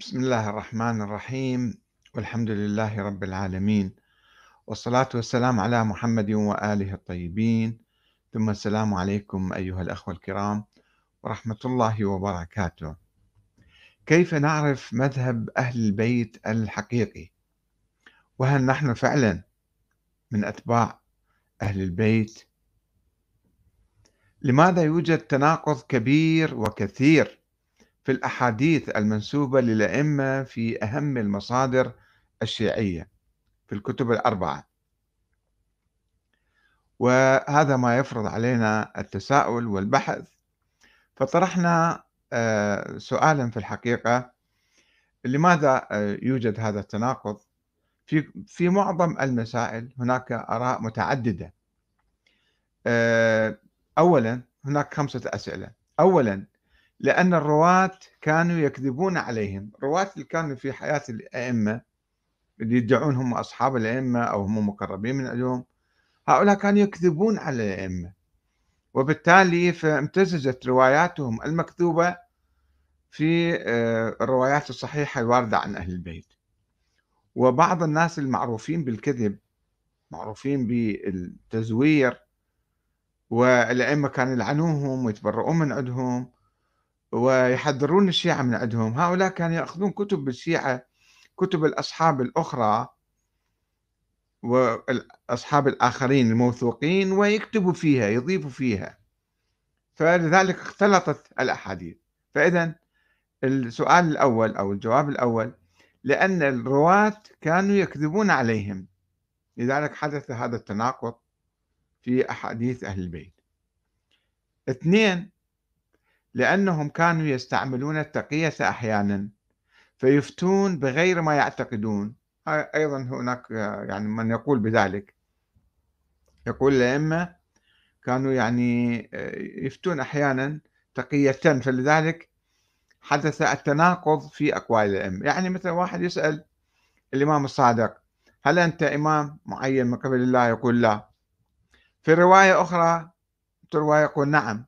بسم الله الرحمن الرحيم والحمد لله رب العالمين والصلاة والسلام على محمد وآله الطيبين. ثم السلام عليكم أيها الأخوة الكرام ورحمة الله وبركاته. كيف نعرف مذهب أهل البيت الحقيقي؟ وهل نحن فعلا من أتباع أهل البيت؟ لماذا يوجد تناقض كبير وكثير في الأحاديث المنسوبة للأئمة في أهم المصادر الشيعية في الكتب الأربعة. وهذا ما يفرض علينا التساؤل والبحث. فطرحنا آه، سؤالا في الحقيقة لماذا آه، يوجد هذا التناقض؟ في في معظم المسائل هناك آراء متعددة. آه، أولا هناك خمسة أسئلة. أولا لأن الرواة كانوا يكذبون عليهم. الرواة اللي كانوا في حياة الأئمة اللي يدعون هم أصحاب الأئمة أو هم مقربين من عندهم هؤلاء كانوا يكذبون على الأئمة. وبالتالي فامتزجت رواياتهم المكتوبة في آه، الروايات الصحيحة الواردة عن أهل البيت. وبعض الناس المعروفين بالكذب معروفين بالتزوير والأئمة كانوا يلعنوهم ويتبرؤون من عندهم ويحذرون الشيعة من عندهم. هؤلاء كانوا يأخذون كتب الشيعة كتب الأصحاب الأخرى والأصحاب الآخرين الموثوقين ويكتبوا فيها يضيفوا فيها. فلذلك اختلطت الأحاديث. فإذا السؤال الأول أو الجواب الأول لأن الرواة كانوا يكذبون عليهم. لذلك حدث هذا التناقض في أحاديث أهل البيت. اثنين لأنهم كانوا يستعملون التقية أحيانا فيفتون بغير ما يعتقدون. أيضا هناك يعني من يقول بذلك. يقول الأئمة كانوا يعني يفتون أحيانا تقية فلذلك حدث التناقض في أقوال الأئمة. يعني مثلا واحد يسأل الإمام الصادق هل أنت إمام معين من قبل الله؟ يقول لا. في رواية أخرى رواية يقول نعم.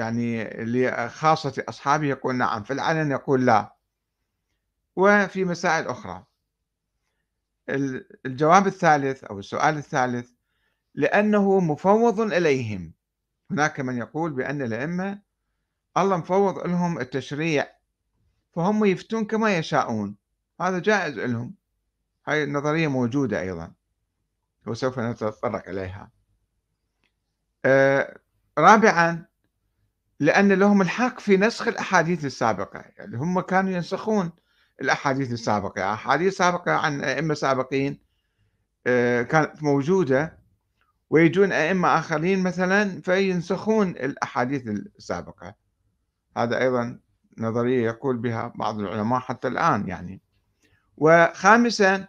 يعني لخاصة أصحابه يقول نعم في العلن يقول لا. وفي مسائل أخرى. الجواب الثالث أو السؤال الثالث لأنه مفوض إليهم. هناك من يقول بأن الأئمة الله مفوض لهم التشريع فهم يفتون كما يشاءون. هذا جائز لهم. هاي النظرية موجودة أيضا وسوف نتطرق إليها. آه رابعا لأن لهم الحق في نسخ الأحاديث السابقة. يعني هم كانوا ينسخون الأحاديث السابقة. أحاديث سابقة عن أئمة سابقين آه، كانت موجودة ويجون أئمة آخرين مثلا فينسخون الأحاديث السابقة. هذا أيضا نظرية يقول بها بعض العلماء حتى الآن يعني. وخامسا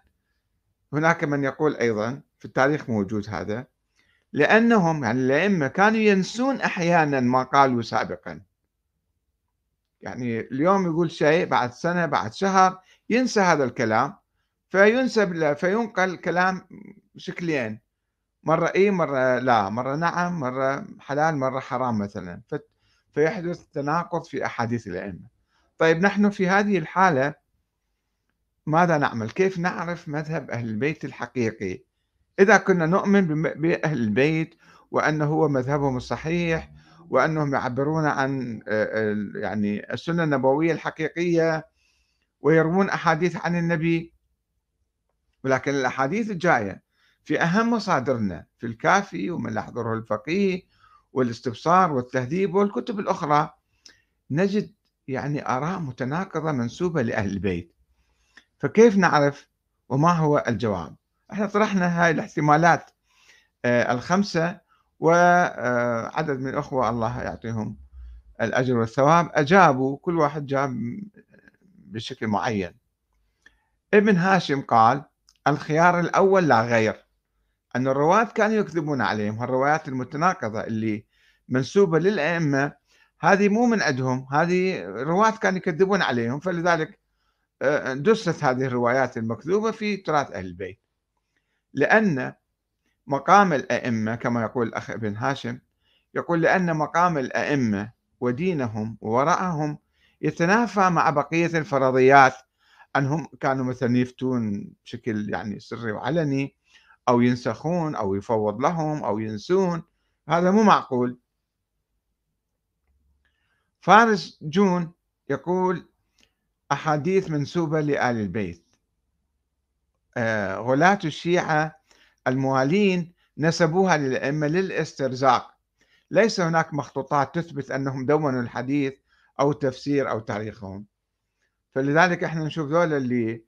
هناك من يقول أيضا في التاريخ موجود هذا لأنهم يعني الأئمة كانوا ينسون أحيانا ما قالوا سابقا. يعني اليوم يقول شيء بعد سنة بعد شهر ينسى هذا الكلام. فينسب له فينقل كلام شكلين مرة إي مرة لا. مرة نعم مرة حلال مرة حرام مثلا. فيحدث تناقض في أحاديث الأئمة. طيب نحن في هذه الحالة ماذا نعمل؟ كيف نعرف مذهب أهل البيت الحقيقي؟ إذا كنا نؤمن بأهل البيت وأنه هو مذهبهم الصحيح وأنهم يعبرون عن يعني السنة النبوية الحقيقية ويروون أحاديث عن النبي. ولكن الأحاديث الجاية في أهم مصادرنا في الكافي ومن يحضره الفقيه والاستبصار والتهذيب والكتب الأخرى نجد يعني آراء متناقضة منسوبة لأهل البيت. فكيف نعرف وما هو الجواب؟ إحنا طرحنا هاي الاحتمالات آه، الخمسة وعدد من الأخوة الله يعطيهم الأجر والثواب. أجابوا كل واحد جاب بشكل معين. ابن هاشم قال الخيار الأول لا غير. أن الرواة كانوا يكذبون عليهم. الروايات المتناقضة اللي منسوبة للأئمة هذه مو من عندهم. هذه رواة كانوا يكذبون عليهم. فلذلك آه، دست هذه الروايات المكذوبة في تراث أهل البيت. لأن مقام الأئمة كما يقول الأخ ابن هاشم يقول لأن مقام الأئمة ودينهم ووراءهم يتنافى مع بقية الفرضيات أنهم كانوا مثلا يفتون بشكل يعني سري وعلني أو ينسخون أو يفوض لهم أو ينسون. هذا مو معقول. فارس جون يقول أحاديث منسوبة لآل البيت. غلاة الشيعة الموالين نسبوها للأئمة للاسترزاق. ليس هناك مخطوطات تثبت أنهم دونوا الحديث أو تفسير أو تاريخهم. فلذلك إحنا نشوف ذولا اللي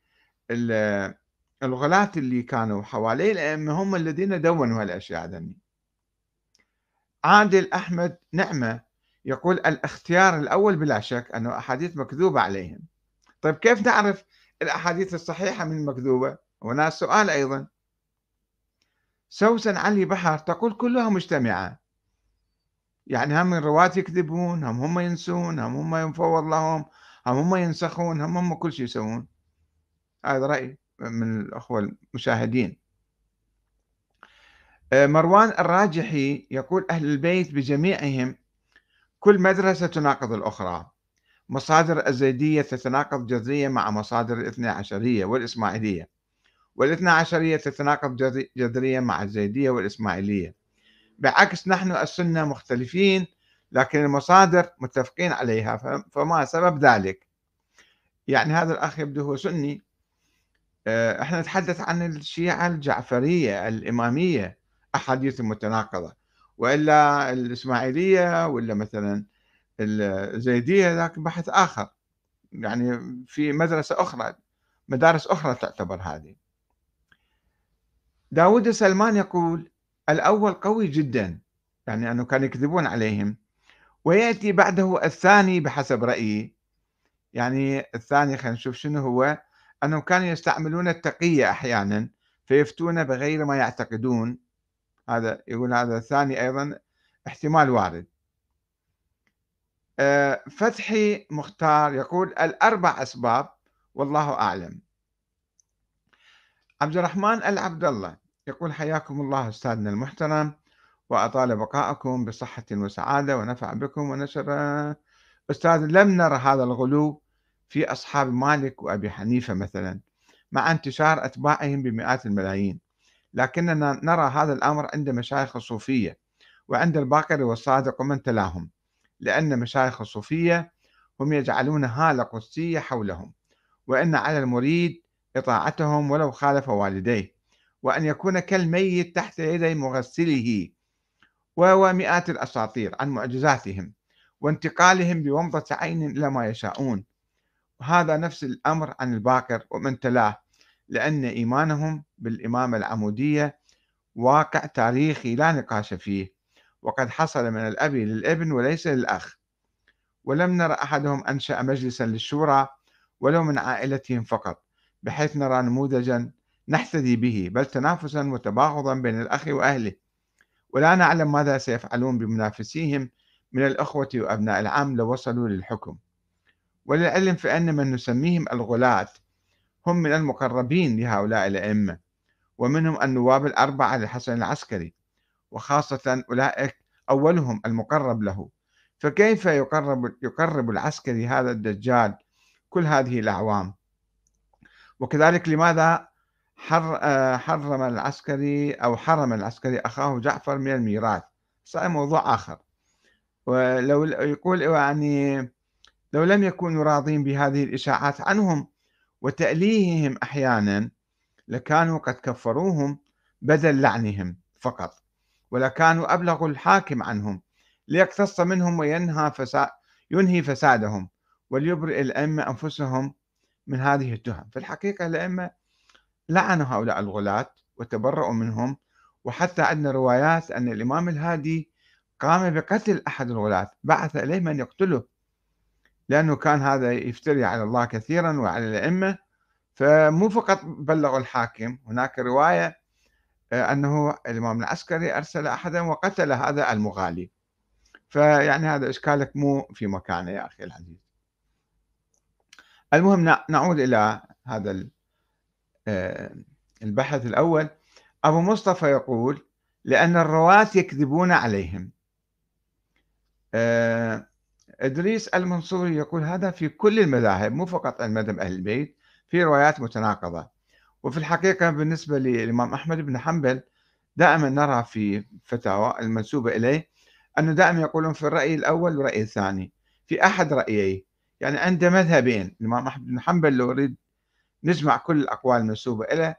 الغلاة اللي كانوا حوالي الأئمة هم الذين دونوا هالأشياء ذني. عادل أحمد نعمة يقول الاختيار الأول بلا شك أنه أحاديث مكذوبة عليهم. طيب كيف نعرف الأحاديث الصحيحة من المكذوبة هنا سؤال أيضا. سوسن علي بحر تقول كلها مجتمعة. يعني هم الرواة يكذبون هم هم ينسون هم هم ينفوض لهم هم هم ينسخون هم هم كل شيء يسوون. هذا رأي من الأخوة المشاهدين. آه، مروان الراجحي يقول أهل البيت بجميعهم كل مدرسة تناقض الأخرى. مصادر الزيدية تتناقض جذريا مع مصادر الاثنى عشرية والإسماعيلية. والاثنى عشرية تتناقض جذريا مع الزيدية والإسماعيلية. بعكس نحن السنة مختلفين لكن المصادر متفقين عليها فما سبب ذلك. يعني هذا الأخ يبدو هو سني. آه، إحنا نتحدث عن الشيعة الجعفرية الإمامية أحاديث متناقضة وإلا الإسماعيلية ولا مثلا الزيدية ذاك بحث آخر. يعني في مدرسة أخرى مدارس أخرى تعتبر هذه. داود سلمان يقول الأول قوي جدا يعني أنه كانوا يكذبون عليهم ويأتي بعده الثاني بحسب رأيي. يعني الثاني خلينا نشوف شنو هو أنهم كانوا يستعملون التقية أحيانا فيفتون بغير ما يعتقدون. هذا يقول هذا الثاني أيضا احتمال وارد. آه، فتحي مختار يقول الأربع أسباب والله أعلم. عبد الرحمن العبد الله يقول حياكم الله أستاذنا المحترم وأطال بقاءكم بصحة وسعادة ونفع بكم ونشر. أستاذ لم نرى هذا الغلو في أصحاب مالك وأبي حنيفة مثلا مع انتشار أتباعهم بمئات الملايين. لكننا نرى هذا الأمر عند مشايخ الصوفية وعند الباقر والصادق ومن تلاهم لأن مشايخ الصوفية هم يجعلون هالة قدسية حولهم وأن على المريد إطاعتهم ولو خالف والديه. وأن يكون كالميت تحت يدي مغسله ومئات الأساطير عن معجزاتهم وانتقالهم بومضة عين إلى ما يشاءون. وهذا نفس الأمر عن الباقر ومن تلاه لأن إيمانهم بالإمامة العمودية واقع تاريخي لا نقاش فيه وقد حصل من الأب للابن وليس للأخ. ولم نرى أحدهم أنشأ مجلسا للشورى ولو من عائلتهم فقط بحيث نرى نموذجا نحتذي به بل تنافسا وتباغضا بين الأخ وأهله. ولا نعلم ماذا سيفعلون بمنافسيهم من الأخوة وأبناء العم لو وصلوا للحكم. وللعلم فإن من نسميهم الغلاة هم من المقربين لهؤلاء الأئمة ومنهم النواب الأربعة للحسن العسكري. وخاصة أولئك أولهم المقرب له. فكيف يقرب يقرب العسكري هذا الدجال كل هذه الأعوام؟ وكذلك لماذا حر حرم العسكري أو حرم العسكري أخاه جعفر من الميراث. صحيح موضوع آخر. ولو يقول يعني لو لم يكونوا راضين بهذه الإشاعات عنهم وتأليههم أحيانا لكانوا قد كفروهم بدل لعنهم فقط ولكانوا أبلغوا الحاكم عنهم ليقتص منهم وينهى فساد ينهي فسادهم وليبرئ الأئمة أنفسهم من هذه التهم. في الحقيقة الأئمة لعنوا هؤلاء الغلاة وتبرؤوا منهم. وحتى عندنا روايات أن الإمام الهادي قام بقتل أحد الغلاة بعث إليه من يقتله. لأنه كان هذا يفتري على الله كثيرا وعلى الأئمة. فمو فقط بلغوا الحاكم هناك رواية آه، أنه الإمام العسكري أرسل أحدا وقتل هذا المغالي. فيعني هذا إشكالك مو في مكانه يا أخي العزيز. المهم نعود إلى هذا البحث الأول أبو مصطفى يقول لأن الرواة يكذبون عليهم. آه، إدريس المنصوري يقول هذا في كل المذاهب مو فقط عند مذهب أهل البيت في روايات متناقضة. وفي الحقيقة بالنسبة للإمام أحمد بن حنبل دائما نرى في فتاوى المنسوبة إليه أنه دائما يقولون في الرأي الأول والرأي الثاني في أحد رأييه. يعني عنده مذهبين الإمام أحمد بن حنبل لو يريد نجمع كل الأقوال المنسوبة إليه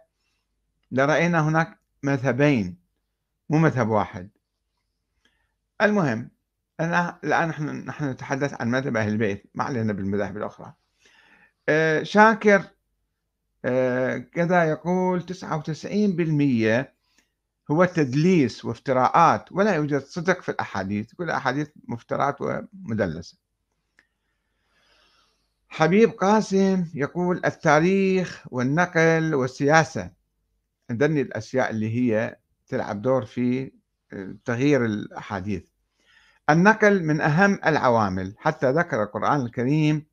لرأينا هناك مذهبين مو مذهب واحد. المهم أنا الآن نحن نحن نتحدث عن مذهب أهل البيت ما علينا بالمذاهب الأخرى. آه، شاكر آه، كذا يقول 99% هو تدليس وافتراءات ولا يوجد صدق في الأحاديث. كل أحاديث مفترات ومدلسة. حبيب قاسم يقول التاريخ والنقل والسياسة. عندني الأشياء اللي هي تلعب دور في آه، تغيير الأحاديث. النقل من أهم العوامل. حتى ذكر القرآن الكريم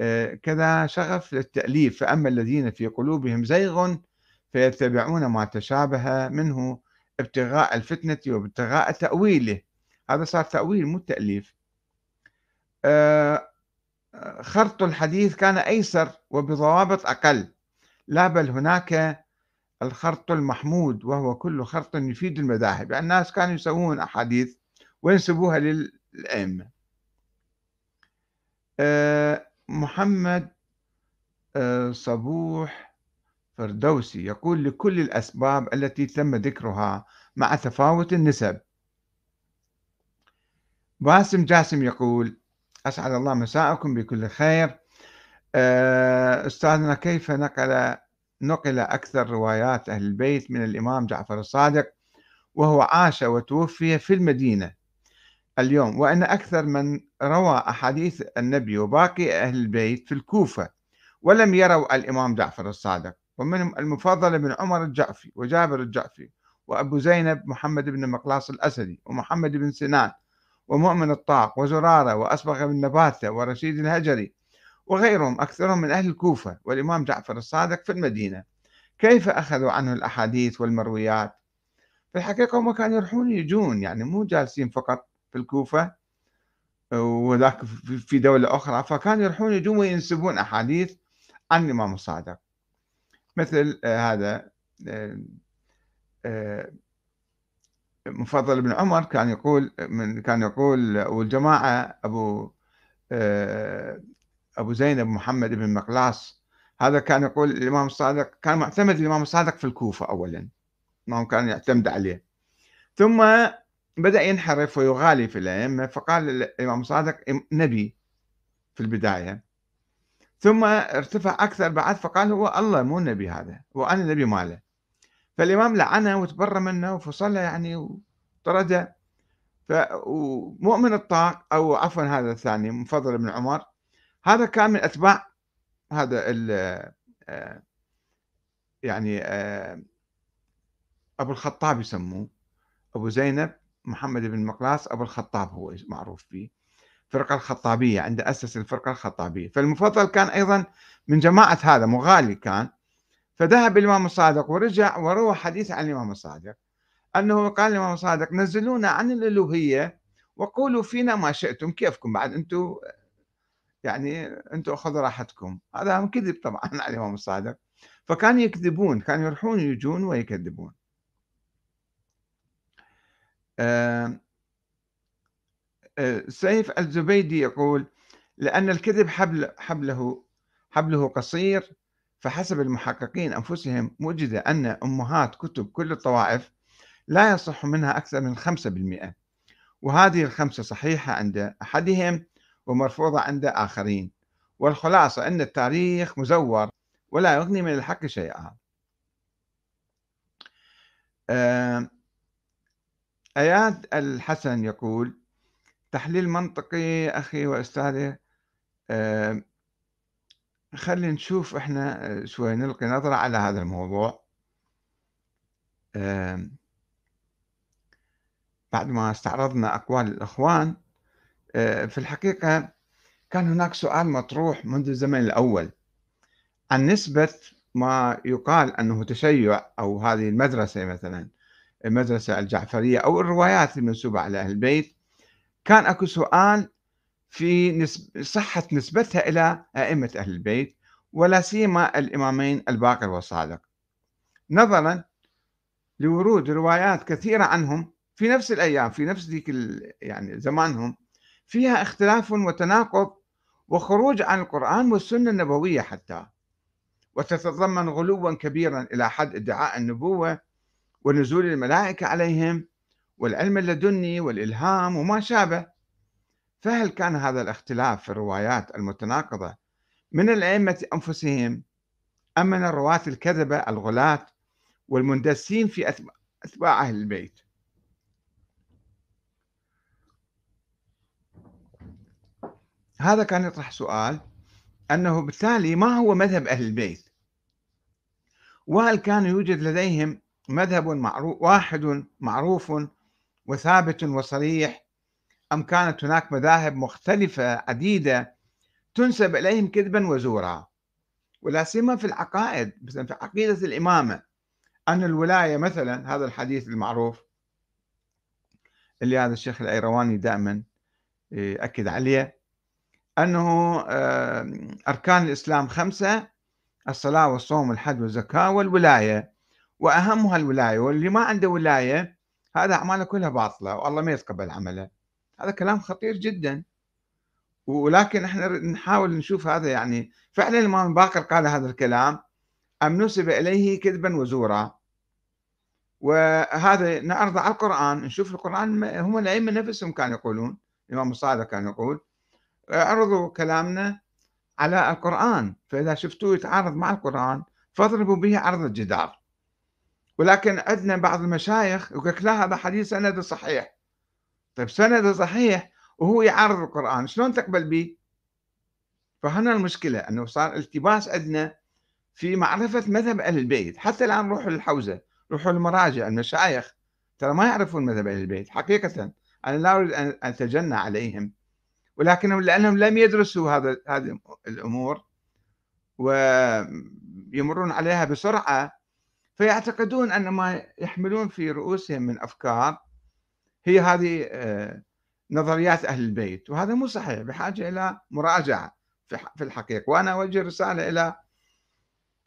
آه، كذا شغف للتأليف. فأما الذين في قلوبهم زيغ فيتبعون ما تشابه منه ابتغاء الفتنة وابتغاء تأويله. هذا صار تأويل مو تأليف. آه، خرط الحديث كان أيسر وبضوابط أقل. لا بل هناك الخرط المحمود وهو كل خرط يفيد المذاهب. يعني الناس كانوا يسوون أحاديث وينسبوها للأئمة. آه، محمد آه، صبوح فردوسي يقول لكل الأسباب التي تم ذكرها مع تفاوت النسب. باسم جاسم يقول أسعد الله مساءكم بكل خير. آه، أستاذنا كيف نقل نقل أكثر روايات أهل البيت من الإمام جعفر الصادق وهو عاش وتوفي في المدينة اليوم؟ وأن أكثر من روى أحاديث النبي وباقي أهل البيت في الكوفة ولم يروا الإمام جعفر الصادق. ومنهم المفضل بن عمر الجعفي وجابر الجعفي وأبو زينب محمد بن مقلاص الأسدي ومحمد بن سنان ومؤمن الطاق وزرارة وأصبغ بن نباتة ورشيد الهجري وغيرهم أكثرهم من أهل الكوفة والإمام جعفر الصادق في المدينة. كيف أخذوا عنه الأحاديث والمرويات؟ في الحقيقة هم كانوا يروحون يجون يعني مو جالسين فقط في الكوفة وذاك في دولة أخرى فكانوا يروحون يجون وينسبون أحاديث عن الإمام الصادق. مثل آه، هذا آه، آه، مفضل بن عمر كان يقول من كان يقول والجماعة أبو أبو زينب محمد بن مقلاص هذا كان يقول الإمام الصادق كان معتمد الإمام الصادق في الكوفة أولا ما كان يعتمد عليه. ثم بدأ ينحرف ويغالي في الأئمة فقال الإمام الصادق نبي في البداية. ثم ارتفع أكثر بعد فقال هو الله مو نبي هذا وأنا نبي ماله. فالإمام لعنه وتبرى منه وفصله يعني وطرده. فمؤمن الطاق أو عفوا هذا الثاني مفضل بن عمر. هذا كان من أتباع هذا ال آه، يعني آه، أبو الخطاب يسموه. أبو زينب محمد بن مقلاص أبو الخطاب هو معروف به الفرقة الخطابية عنده أسس الفرقة الخطابية. فالمفضل كان أيضا من جماعة هذا مغالي كان. فذهب الإمام الصادق ورجع وروى حديث عن الإمام الصادق أنه قال الإمام الصادق نزلونا عن الألوهية وقولوا فينا ما شئتم كيفكم بعد؟ أنتم يعني أنتم خذوا راحتكم. هذا كذب طبعا على الإمام الصادق. فكانوا يكذبون كانوا يروحون يجون ويكذبون. آه، سيف الزبيدي يقول لأن الكذب حبل حبله حبله قصير فحسب المحققين أنفسهم وجد أن أمهات كتب كل الطوائف لا يصح منها أكثر من 5% وهذه الخمسة صحيحة عند أحدهم ومرفوضة عند آخرين والخلاصة أن التاريخ مزور ولا يغني من الحق شيئا. أياد الحسن يقول تحليل منطقي أخي وأستاذي آه، خلي نشوف إحنا آه، شوي نلقي نظرة على هذا الموضوع. آه، بعد ما استعرضنا أقوال الإخوان في الحقيقة كان هناك سؤال مطروح منذ الزمن الأول عن نسبة ما يقال أنه تشيع أو هذه المدرسة مثلا المدرسة الجعفرية أو الروايات المنسوبة على أهل البيت. كان أكو سؤال في صحة نسبتها إلى أئمة أهل البيت ولا سيما الإمامين الباقر والصادق. نظرا لورود روايات كثيرة عنهم في نفس الأيام في نفس ذيك يعني زمانهم فيها اختلاف وتناقض وخروج عن القرآن والسنة النبوية حتى. وتتضمن غلوا كبيرا إلى حد ادعاء النبوة ونزول الملائكة عليهم والعلم اللدني والإلهام وما شابه. فهل كان هذا الاختلاف في الروايات المتناقضة من الأئمة أنفسهم أم من الرواة الكذبة الغلاة والمندسين في أتباع أهل البيت؟ هذا كان يطرح سؤال أنه بالتالي ما هو مذهب أهل البيت؟ وهل كان يوجد لديهم مذهب معروف واحد معروف وثابت وصريح أم كانت هناك مذاهب مختلفة عديدة تنسب إليهم كذبا وزورا؟ ولا سيما في العقائد مثلا في عقيدة الإمامة. أن الولاية مثلا هذا الحديث المعروف اللي هذا الشيخ الأيرواني دائما يأكد عليه أنه أركان الإسلام خمسة الصلاة والصوم والحج والزكاة والولاية. وأهمها الولاية واللي ما عنده ولاية هذا أعماله كلها باطلة والله ما يتقبل عمله هذا كلام خطير جدا. ولكن إحنا نحاول نشوف هذا يعني فعلا الإمام باقر قال هذا الكلام أم نسب إليه كذبا وزورا. وهذا نعرض على القرآن نشوف القرآن هم الأئمة نفسهم كانوا يقولون الإمام الصادق كان يقول اعرضوا كلامنا على القرآن. فإذا شفتوه يتعارض مع القرآن فاضربوا به عرض الجدار. ولكن عندنا بعض المشايخ يقول لا هذا حديث سند صحيح. طيب سند صحيح وهو يعارض القرآن شلون تقبل به فهنا المشكلة أنه صار التباس عندنا في معرفة مذهب أهل البيت. حتى الآن روحوا للحوزة روحوا للمراجع المشايخ ترى ما يعرفون مذهب أهل البيت. حقيقة أنا لا أريد أن أتجنى عليهم ولكنهم لأنهم لم يدرسوا هذا هذه الأمور ويمرون عليها بسرعة فيعتقدون أن ما يحملون في رؤوسهم من أفكار هي هذه آه، نظريات أهل البيت وهذا مو صحيح بحاجة إلى مراجعة في الحقيقة. وأنا أوجه رسالة إلى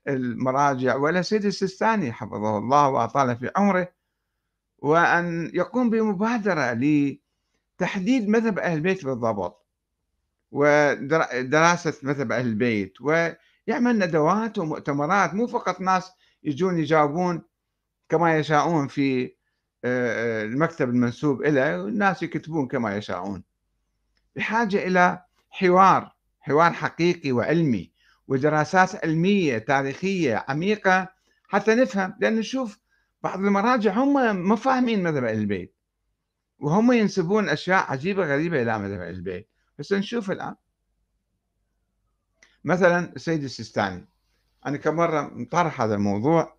المراجع وإلى سيدي السيستاني حفظه الله وأطال في عمره وأن يقوم بمبادرة لتحديد مذهب أهل البيت بالضبط ودراسة مذهب أهل البيت ويعمل ندوات ومؤتمرات مو فقط ناس يجون يجاوبون كما يشاءون في المكتب المنسوب إليه والناس يكتبون كما يشاءون. بحاجة إلى حوار حوار حقيقي وعلمي ودراسات علمية تاريخية عميقة حتى نفهم لأن نشوف بعض المراجع هم ما فاهمين مذهب البيت وهم ينسبون أشياء عجيبة غريبة إلى مذهب البيت. بس نشوف الآن. مثلا السيد السيستاني أنا كمرة مطرح هذا الموضوع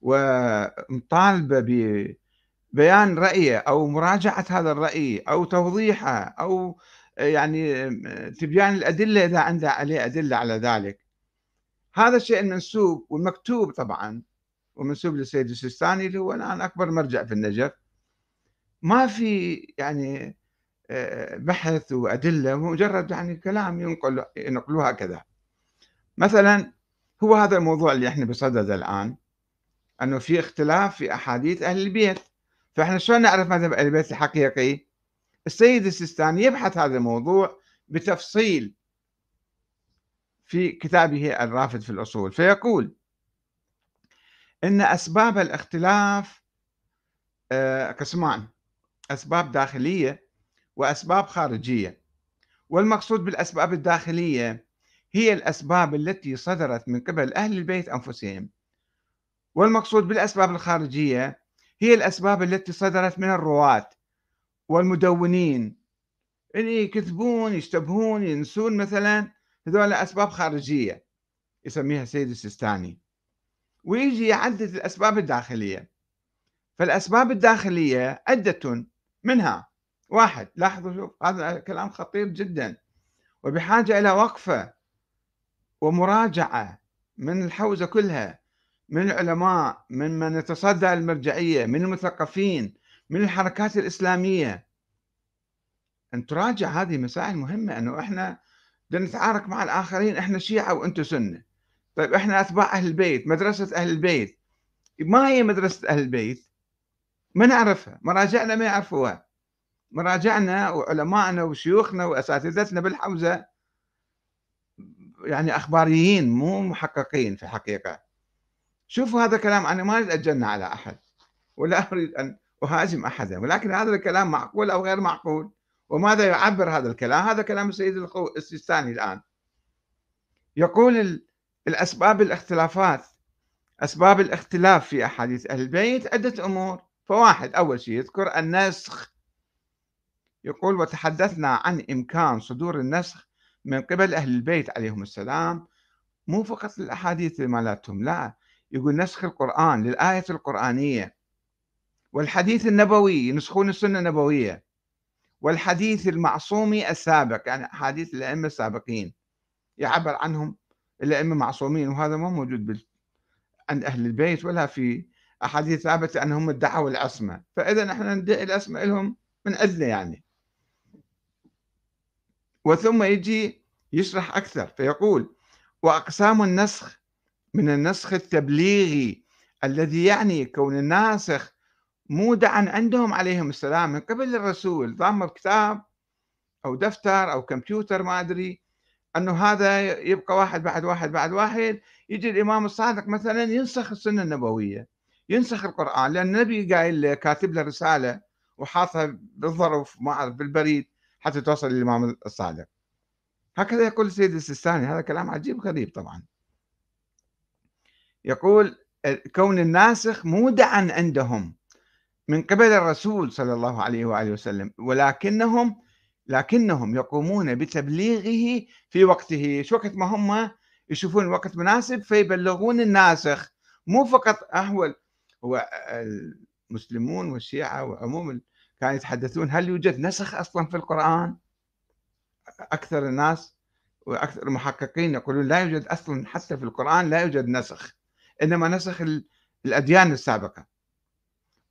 ومطالبة ببيان رأيه أو مراجعة هذا الرأي أو توضيحه أو يعني تبيان الأدلة إذا عنده عليه أدلة على ذلك. هذا الشيء المنسوب والمكتوب طبعا ومنسوب للسيد السيستاني اللي هو الآن أكبر مرجع في النجف. ما في يعني بحث وأدلة مجرد يعني كلام ينقل ينقلوه هكذا. مثلا هو هذا الموضوع اللي إحنا بصدده الآن أنه في اختلاف في أحاديث أهل البيت. فإحنا شلون نعرف مذهب أهل البيت الحقيقي؟ السيد السيستاني يبحث هذا الموضوع بتفصيل في كتابه الرافد في الأصول فيقول إن أسباب الاختلاف آه، قسمان أسباب داخلية وأسباب خارجية. والمقصود بالأسباب الداخلية هي الأسباب التي صدرت من قبل أهل البيت أنفسهم. والمقصود بالأسباب الخارجية هي الأسباب التي صدرت من الرواة والمدونين. اللي يكذبون يشتبهون ينسون مثلا هذول أسباب خارجية يسميها السيد السيستاني. ويجي يعدد الأسباب الداخلية. فالأسباب الداخلية عدة منها. واحد لاحظوا شوف هذا كلام خطير جدا. وبحاجة إلى وقفة ومراجعة من الحوزة كلها. من العلماء من من يتصدى المرجعية من المثقفين من الحركات الإسلامية. أن تراجع هذه مسائل مهمة أنه إحنا نتعارك مع الآخرين إحنا شيعة وأنتم سنة. طيب إحنا أتباع أهل البيت مدرسة أهل البيت. ما هي مدرسة أهل البيت؟ ما نعرفها. مراجعنا ما يعرفوها. مراجعنا وعلمائنا وشيوخنا وأساتذتنا بالحوزة يعني أخباريين مو محققين في الحقيقة. شوفوا هذا الكلام أنا ما أريد أتجنى على أحد ولا أريد أن أهاجم أحدا ولكن هذا الكلام معقول أو غير معقول؟ وماذا يعبر هذا الكلام؟ هذا كلام السيد السيستاني الآن. يقول الأسباب الاختلافات أسباب الاختلاف في أحاديث أهل البيت عدة أمور. فواحد أول شيء يذكر النسخ. يقول وتحدثنا عن إمكان صدور النسخ من قبل أهل البيت عليهم السلام. مو فقط للأحاديث مالتهم لا يقول نسخ القرآن للآية القرآنية. والحديث النبوي ينسخون السنة النبوية. والحديث المعصومي السابق يعني أحاديث الأئمة السابقين. يعبر عنهم الأئمة معصومين وهذا ما موجود عند أهل البيت ولا في أحاديث ثابتة أنهم ادعوا العصمة فإذا إحنا ندعي العصمة لهم من عندنا يعني. وثم يجي يشرح أكثر فيقول وأقسام النسخ من النسخ التبليغي الذي يعني كون الناسخ مودعا عندهم عليهم السلام من قبل الرسول. ضم كتاب أو دفتر أو كمبيوتر ما أدري أنه هذا يبقى واحد بعد واحد بعد واحد. يجي الإمام الصادق مثلا ينسخ السنة النبوية ينسخ القرآن لأن النبي قايل كاتب له رسالة وحاطها بالظرف ما أعرف بالبريد حتى توصل للإمام الصادق. هكذا يقول السيد السيستاني. هذا كلام عجيب غريب طبعا. يقول كون الناسخ مودعا عندهم من قبل الرسول صلى الله عليه وآله وسلم ولكنهم لكنهم يقومون بتبليغه في وقته. شو وقت ما هم يشوفون الوقت مناسب فيبلغون الناسخ. مو فقط أهول هو المسلمون والشيعة وعموم كانوا يتحدثون هل يوجد نسخ أصلا في القرآن؟ أكثر الناس وأكثر المحققين يقولون لا يوجد أصلا حتى في القرآن لا يوجد نسخ. إنما نسخ الأديان السابقة.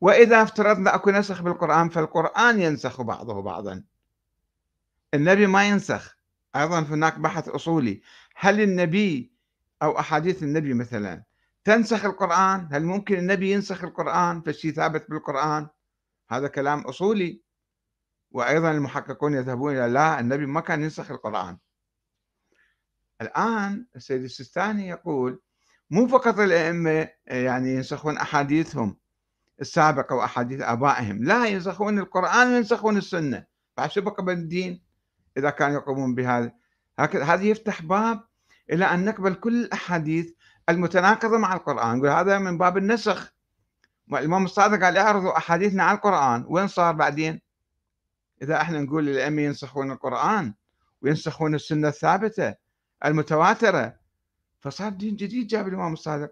وإذا افترضنا أكو نسخ بالقرآن فالقرآن ينسخ بعضه بعضا. النبي ما ينسخ. أيضا هناك بحث أصولي. هل النبي أو أحاديث النبي مثلا تنسخ القرآن؟ هل ممكن النبي ينسخ القرآن فالشيء ثابت بالقرآن؟ هذا كلام أصولي. وأيضا المحققون يذهبون إلى لا النبي ما كان ينسخ القرآن. الآن السيد السيستاني يقول مو فقط الأئمة يعني ينسخون أحاديثهم السابقة وأحاديث آبائهم لا ينسخون القرآن وينسخون السنة. فشو بقى بالدين؟ إذا كانوا يقومون بهذا. هكذا هذا يفتح باب إلى أن نقبل كل الأحاديث المتناقضة مع القرآن. نقول هذا من باب النسخ. الإمام الصادق قال اعرضوا أحاديثنا على القرآن. وين صار بعدين؟ إذا إحنا نقول للأئمة ينسخون القرآن وينسخون السنة الثابتة المتواترة فصار دين جديد جاب الإمام الصادق.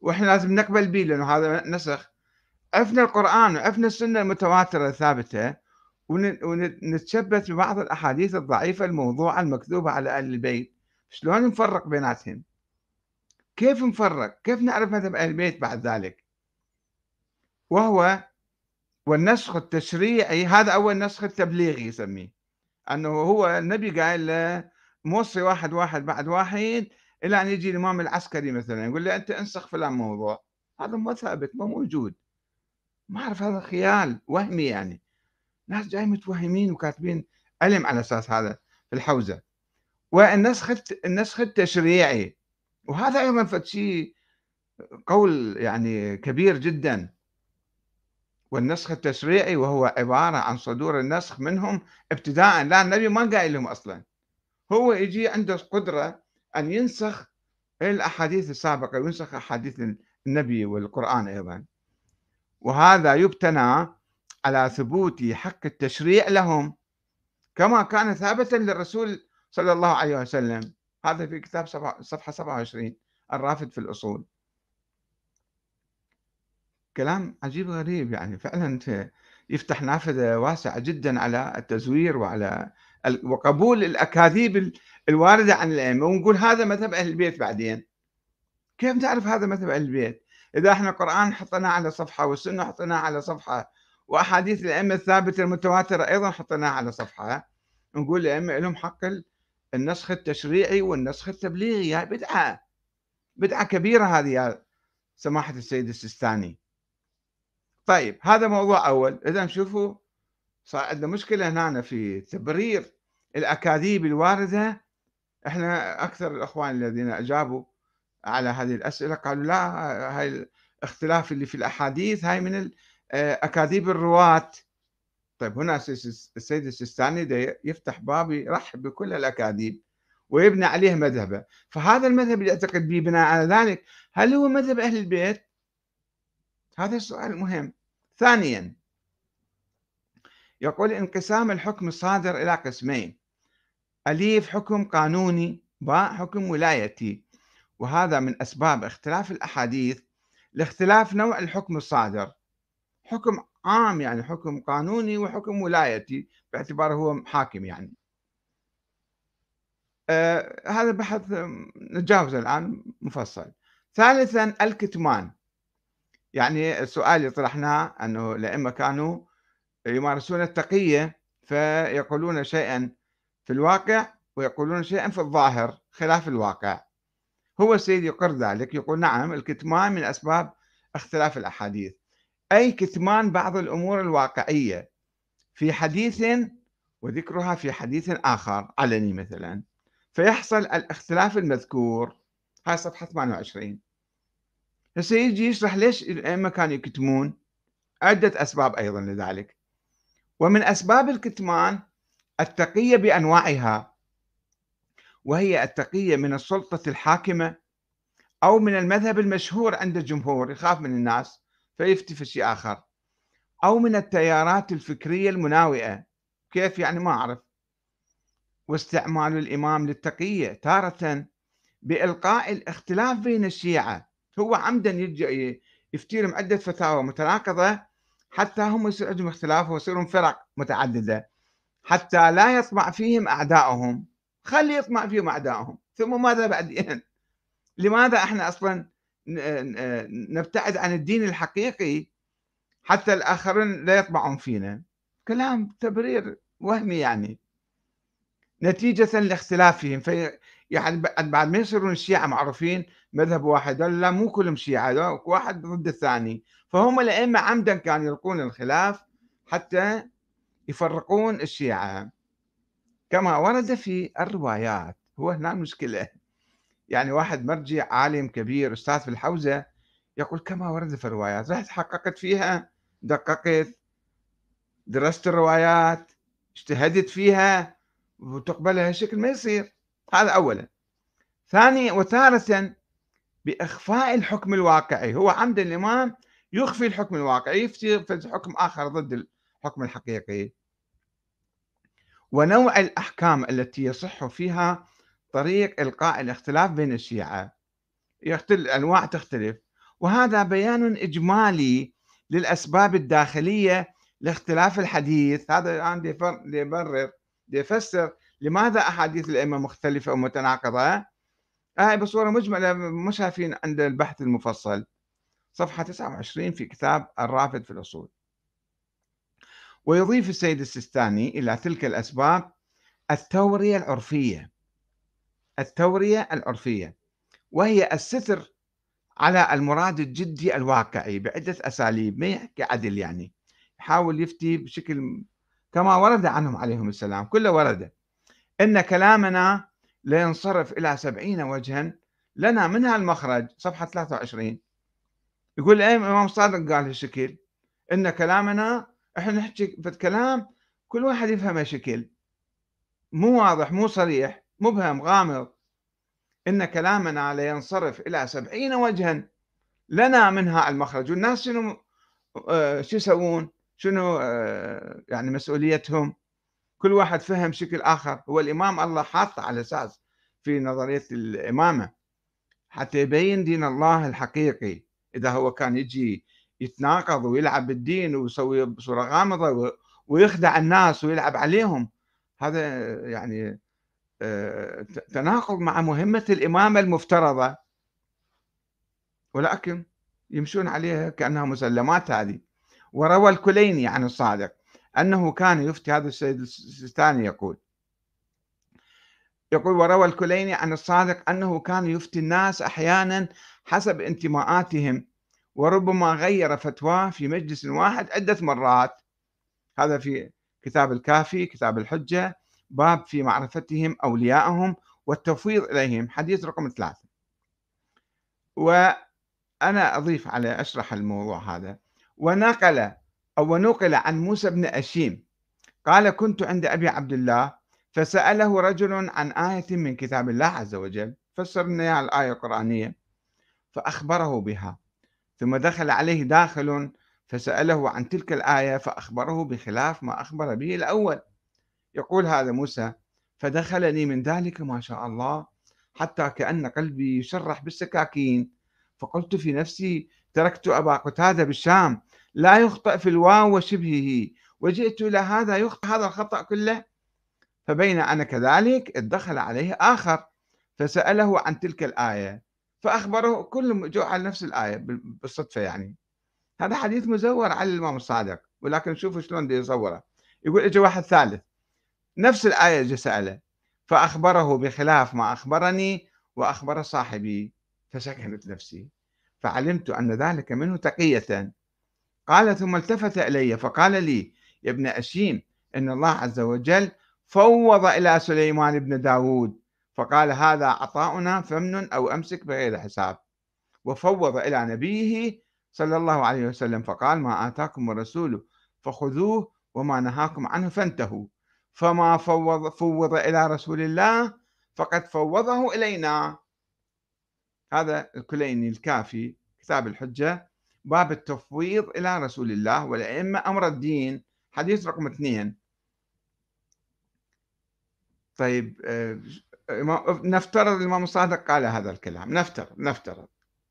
وإحنا لازم نقبل به لأنه هذا نسخ. عفنا القرآن وعفنا السنة المتواترة الثابتة ونتشبث ببعض الأحاديث الضعيفة الموضوعة المكذوبة على أهل البيت. شلون نفرق بيناتهم؟ كيف نفرق؟ كيف نعرف مذهب أهل البيت بعد ذلك؟ وهو والنسخ التشريعي هذا أول نسخ التبليغي يسميه. أنه هو النبي قال له موصي واحد واحد بعد واحد إلى أن يجي الإمام العسكري مثلا يقول له أنت انسخ فلان موضوع. هذا مو ثابت مو موجود. ما أعرف هذا خيال وهمي يعني. ناس جاي متوهمين وكاتبين علم على أساس هذا في الحوزة. والنسخ النسخ التشريعي. وهذا أيضا شيء قول يعني كبير جدا. والنسخ التشريعي وهو عبارة عن صدور النسخ منهم ابتداء لا النبي ما قايل لهم أصلا. هو يجي عنده قدرة أن ينسخ الأحاديث السابقة وينسخ أحاديث النبي والقرآن أيضا. وهذا يبتنى على ثبوت حق التشريع لهم كما كان ثابتا للرسول صلى الله عليه وسلم. هذا في كتاب صفحة 27 الرافد في الأصول. كلام عجيب غريب يعني فعلا يفتح نافذة واسعة جدا على التزوير وعلى وقبول الأكاذيب الواردة عن الأئمة. ونقول هذا مذهب أهل البيت بعدين. كيف نعرف هذا مذهب أهل البيت؟ إذا إحنا القرآن حطيناه على صفحة والسنة حطيناها على صفحة وأحاديث الأئمة الثابتة المتواترة أيضا حطيناها على صفحة نقول الأئمة لهم حق النسخ التشريعي والنسخ التبليغي. هاي بدعة. بدعة كبيرة هذه يا سماحة السيد السيستاني. طيب هذا موضوع أول. إذا شوفوا صار عندنا مشكلة هنا في تبرير الأكاذيب الواردة إحنا أكثر الأخوان الذين أجابوا على هذه الأسئلة قالوا لا هاي الاختلاف اللي في الأحاديث هاي من أكاذيب الرواة. طيب هنا السيد السيستاني يفتح باب يرحب بكل الأكاذيب ويبنى عليه مذهبه. فهذا المذهب اللي يعتقد به بناء على ذلك هل هو مذهب أهل البيت؟ هذا السؤال المهم ثانيا يقول انقسام الحكم الصادر إلى قسمين. أليف حكم قانوني باء حكم ولايتي. وهذا من أسباب اختلاف الأحاديث لاختلاف نوع الحكم الصادر. حكم عام يعني حكم قانوني وحكم ولايتي باعتباره هو حاكم يعني. آه هذا بحث نتجاوزه الآن مفصل. ثالثا الكتمان. يعني السؤال اللي طرحناه أنه الأئمة كانوا يمارسون التقية فيقولون شيئا في الواقع ويقولون شيئا في الظاهر خلاف الواقع. هو السيد يقر ذلك يقول نعم الكتمان من أسباب اختلاف الأحاديث. أي كتمان بعض الأمور الواقعية في حديث وذكرها في حديث آخر علني مثلا فيحصل الاختلاف المذكور. هاي صفحة 28 هسه يجي يشرح ليش الأئمة كانوا يكتمون؟ عدة أسباب أيضا لذلك. ومن أسباب الكتمان التقية بأنواعها وهي التقية من السلطة الحاكمة أو من المذهب المشهور عند الجمهور يخاف من الناس فيفتي في شيء آخر. أو من التيارات الفكرية المناوئة كيف؟ يعني ما أعرف. واستعمال الإمام للتقية تارة بإلقاء الاختلاف بين الشيعة. هو عمدا يجي يفتيرهم عدة فتاوى متناقضة حتى هم يصير عندهم اختلاف ويصيرون فرق متعددة. حتى لا يطمع فيهم أعدائهم خلي يطمع فيهم أعدائهم ثم ماذا بعدين؟ لماذا إحنا أصلا نبتعد عن الدين الحقيقي حتى الآخرين لا يطمعون فينا؟ كلام تبرير وهمي يعني. نتيجة لاختلافهم. في يعني بعد ما يصيرون الشيعة معروفين مذهب واحد لا مو كلهم شيعة واحد ضد الثاني. فهم الأئمة عمدا كانوا يلقون الخلاف حتى يفرقون الشيعة. كما ورد في الروايات هو هنا المشكلة يعني واحد مرجع عالم كبير أستاذ في الحوزة يقول كما ورد في الروايات. رحت حققت فيها دققت درست الروايات اجتهدت فيها وتقبلها هالشكل ما يصير. هذا أولا. ثاني وثالثا بإخفاء الحكم الواقعي. هو عمد الإمام يخفي الحكم الواقعي يفتي حكم آخر ضد الحكم الحقيقي. ونوع الأحكام التي يصح فيها طريق إلقاء الاختلاف بين الشيعة. يختلف الأنواع تختلف. وهذا بيان إجمالي للأسباب الداخلية لاختلاف الحديث. هذا الآن يبرر يفسر لماذا أحاديث الأئمة مختلفة ومتناقضة. هاي بصورة مجملة مش شايفين عند البحث المفصل. صفحة 29 في كتاب الرافد في الأصول. ويضيف السيد السيستاني إلى تلك الأسباب التورية العرفية. التورية العرفية. وهي الستر على المراد الجدي الواقعي بعدة أساليب ما يحكي عدل يعني. يحاول يفتي بشكل كما ورد عنهم عليهم السلام كله ورد إن كلامنا لينصرف إلى سبعين وجها لنا منها المخرج صفحة 23 يقول الإمام صادق قال هالشكل. إن كلامنا إحنا نحكي في الكلام كل واحد يفهمه شكل مو واضح مو صريح مبهم غامض. إن كلامنا لينصرف إلى سبعين وجها. لنا منها المخرج. والناس شنو آه شو يسوون؟ شنو آه يعني مسؤوليتهم؟ كل واحد فهم شكل آخر. هو الإمام الله حاطه على أساس في نظرية الإمامة. حتى يبين دين الله الحقيقي. إذا هو كان يجي يتناقض ويلعب بالدين ويسوي بصورة غامضة ويخدع الناس ويلعب عليهم. هذا يعني آه، تناقض مع مهمة الإمامة المفترضة. ولكن يمشون عليها كأنها مسلمات هذه. وروى الكليني عن الصادق أنه كان يفتي هذا السيد السيستاني يقول. يقول وروى الكليني عن الصادق أنه كان يفتي الناس أحيانا حسب انتماءاتهم. وربما غير فتواه في مجلس واحد عدة مرات. هذا في كتاب الكافي كتاب الحجة باب في معرفتهم أولياءهم والتفويض إليهم حديث رقم ثلاثة. وأنا أضيف على أشرح الموضوع هذا. ونقل أو ونقل عن موسى بن أشيم. قال كنت عند أبي عبد الله فسأله رجل عن آية من كتاب الله عز وجل. فسر لنا الآية القرآنية فأخبره بها. ثم دخل عليه داخل فسأله عن تلك الآية فأخبره بخلاف ما أخبر به الأول. يقول هذا موسى فدخلني من ذلك ما شاء الله حتى كأن قلبي يشرح بالسكاكين. فقلت في نفسي تركت أبا قتادة بالشام لا يخطئ في الواو وشبهه وجئت إلى هذا يخطئ هذا الخطأ كله. فبين أنا كذلك دخل عليه آخر فسأله عن تلك الآية. فأخبره كلهم جو على نفس الآية بالصدفة يعني. هذا حديث مزور على الإمام الصادق ولكن شوفوا شلون يصوره. يقول اجى واحد ثالث نفس الآية جاء سأله فأخبره بخلاف ما أخبرني وأخبر صاحبي فسكنت نفسي. فعلمت أن ذلك منه تقية. قال ثم التفت إلي فقال لي يا ابن أشيم إن الله عز وجل فوض إلى سليمان بن داود فقال هذا عطاؤنا فمن أو أمسك بغير حساب. وفوض إلى نبيه صلى الله عليه وسلم فقال ما آتاكم الرسول فخذوه وما نهاكم عنه فانتهوا. فما فوض, فوض إلى رسول الله فقد فوضه إلينا. هذا الكليني الكافي كتاب الحجة باب التفويض إلى رسول الله والأئمة أمر الدين. حديث رقم اثنين. طيب آه، نفترض الإمام الصادق قال هذا الكلام. نفترض نفترض.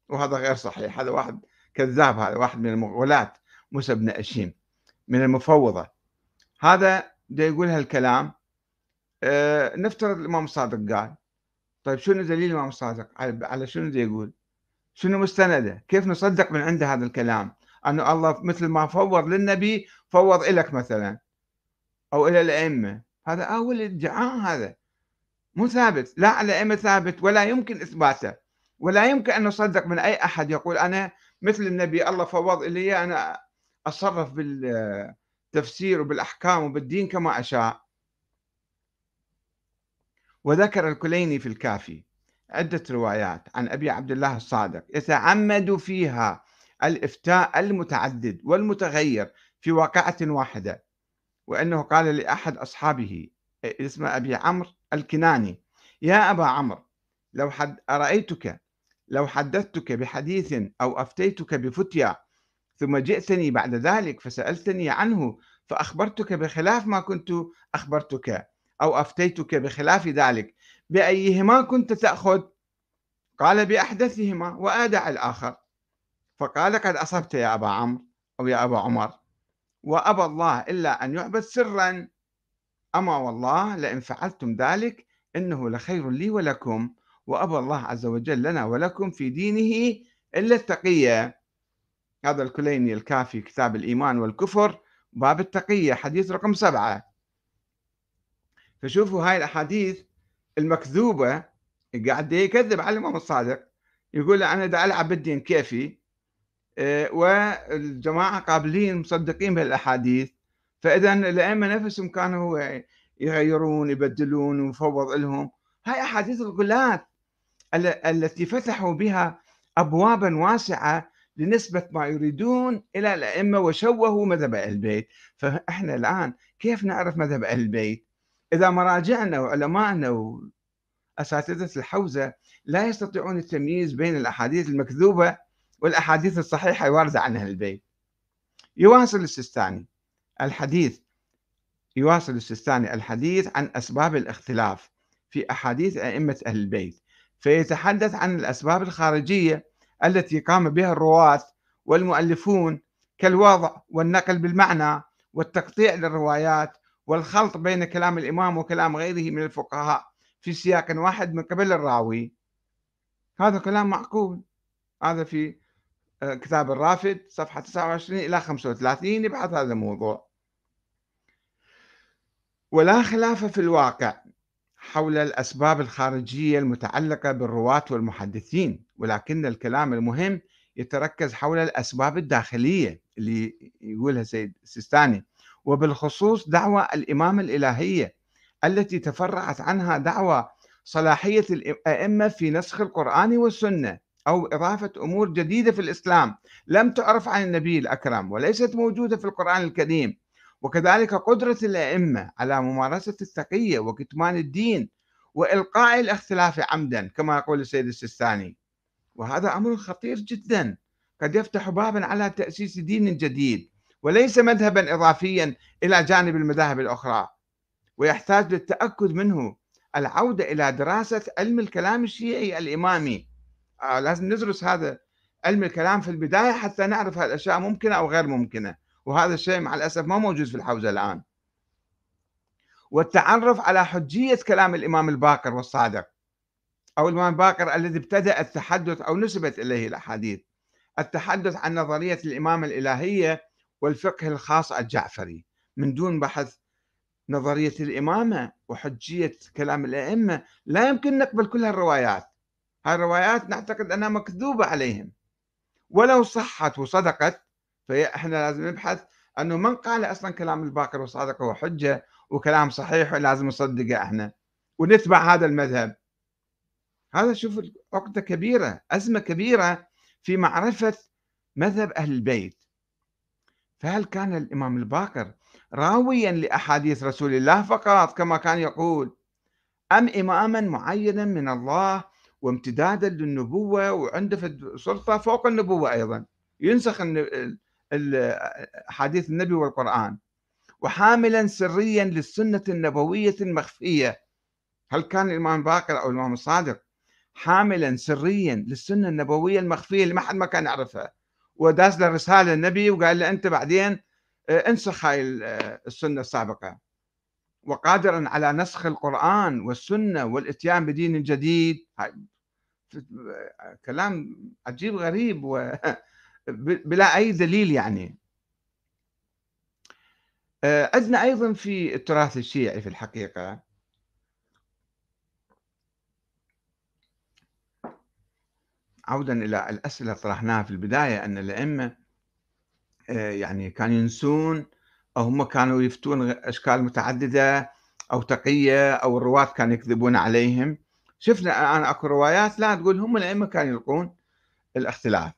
وهذا غير صحيح. هذا واحد كذاب هذا واحد من المغولاة. موسى بن أشيم من المفوضة. هذا ده يقول هالكلام. أه نفترض الإمام الصادق قال. طيب شنو دليل الإمام الصادق؟ على شنو ده يقول؟ شنو مستنده؟ كيف نصدق من عنده هذا الكلام؟ أنه الله مثل ما فوض للنبي فوض إلك مثلا أو إلى الأئمة. هذا أول ادعاء هذا. مو ثابت لا على الأئمة ثابت ولا يمكن إثباته. ولا يمكن أن نصدق من أي أحد يقول أنا مثل النبي الله فوض إلي أنا أتصرف بالتفسير وبالأحكام وبالدين كما أشاء. وذكر الكليني في الكافي عدة روايات عن أبي عبد الله الصادق يتعمد فيها الإفتاء المتعدد والمتغير في واقعة واحدة وأنه قال لأحد أصحابه اسمه أبي عمرو الكناني. يا أبا عمرو لو حد أرأيتك؟ لو حدثتك بحديث أو أفتيتك بفتيا ثم جئتني بعد ذلك فسألتني عنه فأخبرتك بخلاف ما كنت أخبرتك أو أفتيتك بخلاف ذلك. بأيهما كنت تأخذ؟ قال بأحدثهما وآدع الآخر. فقال قد أصبت يا أبا عمرو أو يا أبا عمر وأبى الله إلا أن يعبد سرا أما والله لئن فعلتم ذلك إنه لخير لي ولكم وأبى الله عز وجل لنا ولكم في دينه إلا التقية. هذا الكليني الكافي كتاب الإيمان والكفر باب التقية حديث رقم سبعة. فشوفوا هاي الأحاديث المكذوبة قاعد يكذب على الإمام الصادق يقول أنا دا ألعب بالدين كيفي؟ آه، والجماعة قابلين مصدقين بهالأحاديث. فإذا الأئمة نفسهم كانوا يغيرون يبدلون ويفوض لهم هاي أحاديث الغلاة التي فتحوا بها أبوابا واسعة لنسبة ما يريدون إلى الأئمة وشوهوا مذهب أهل البيت. فإحنا الآن كيف نعرف مذهب أهل البيت؟ إذا مراجعنا وعلمائنا وأساتذة الحوزة لا يستطيعون التمييز بين الأحاديث المكذوبة والأحاديث الصحيحة الواردة عن أهل البيت. يواصل السيستاني الحديث يواصل السيستاني الحديث عن أسباب الاختلاف في أحاديث أئمة أهل البيت فيتحدث عن الأسباب الخارجية التي قام بها الرواة والمؤلفون كالوضع والنقل بالمعنى والتقطيع للروايات والخلط بين كلام الإمام وكلام غيره من الفقهاء في سياق واحد من قبل الراوي. هذا كلام معقول. هذا في كتاب الرافد صفحة 29 إلى 35 يبحث هذا الموضوع. ولا خلاف في الواقع حول الأسباب الخارجية المتعلقة بالرواة والمحدثين ولكن الكلام المهم يتركز حول الأسباب الداخلية اللي يقولها سيد السيستاني وبالخصوص دعوى الإمامة الإلهية التي تفرعت عنها دعوى صلاحية الأئمة في نسخ القرآن والسنة. أو إضافة أمور جديدة في الإسلام. لم تعرف عن النبي الأكرم وليست موجودة في القرآن الكريم. وكذلك قدرة الأئمة على ممارسة التقية وكتمان الدين وإلقاء الاختلاف عمدا كما يقول السيد السيستاني. وهذا أمر خطير جدا. قد يفتح بابا على تأسيس دين جديد وليس مذهبا إضافيا إلى جانب المذاهب الأخرى. ويحتاج للتأكد منه العودة إلى دراسة علم الكلام الشيعي الإمامي. لازم ندرس هذا علم الكلام في البداية حتى نعرف هالأشياء ممكنة أو غير ممكنة. وهذا الشيء مع الأسف ما موجود في الحوزة الآن. والتعرف على حجية كلام الإمام الباقر والصادق أو الإمام الباقر الذي ابتدأ التحدث أو نسبت إليه الأحاديث. التحدث عن نظرية الإمامة الإلهية والفقه الخاص الجعفري. من دون بحث نظرية الإمامة وحجية كلام الأئمة لا يمكن نقبل كل هالروايات. هاي الروايات نعتقد أنها مكذوبة عليهم. ولو صحت وصدقت فإحنا لازم نبحث أنه من قال أصلا كلام الباقر والصادق هو حجة وكلام صحيح ولازم نصدقه إحنا ونتبع هذا المذهب. هذا شوف عقدة كبيرة أزمة كبيرة في معرفة مذهب أهل البيت. فهل كان الإمام الباقر راويا لأحاديث رسول الله فقط كما كان يقول أم إماما معينا من الله وامتدادا للنبوة وعنده سلطة فوق النبوة أيضا. ينسخ حديث النبي والقرآن. وحاملا سريا للسنة النبوية المخفية. هل كان الإمام الباقر أو الإمام الصادق؟ حاملا سريا للسنة النبوية المخفية اللي ما حد ما كان يعرفها. وداس له رسالة النبي وقال له أنت بعدين آه، انسخ هاي آه، السنة السابقة. وقادرا على نسخ القرآن والسنة والإتيان بدين جديد. كلام عجيب غريب و بلا أي دليل يعني. آه، عندنا أيضا في التراث الشيعي في الحقيقة. عودا إلى الأسئلة طرحناها في البداية أن الأئمة آه، يعني كانوا ينسون أو هم كانوا يفتون أشكال متعددة أو تقية أو الرواة كانوا يكذبون عليهم. شفنا الآن أكو روايات لا تقول هم الأئمة كانوا يلقون الاختلاف.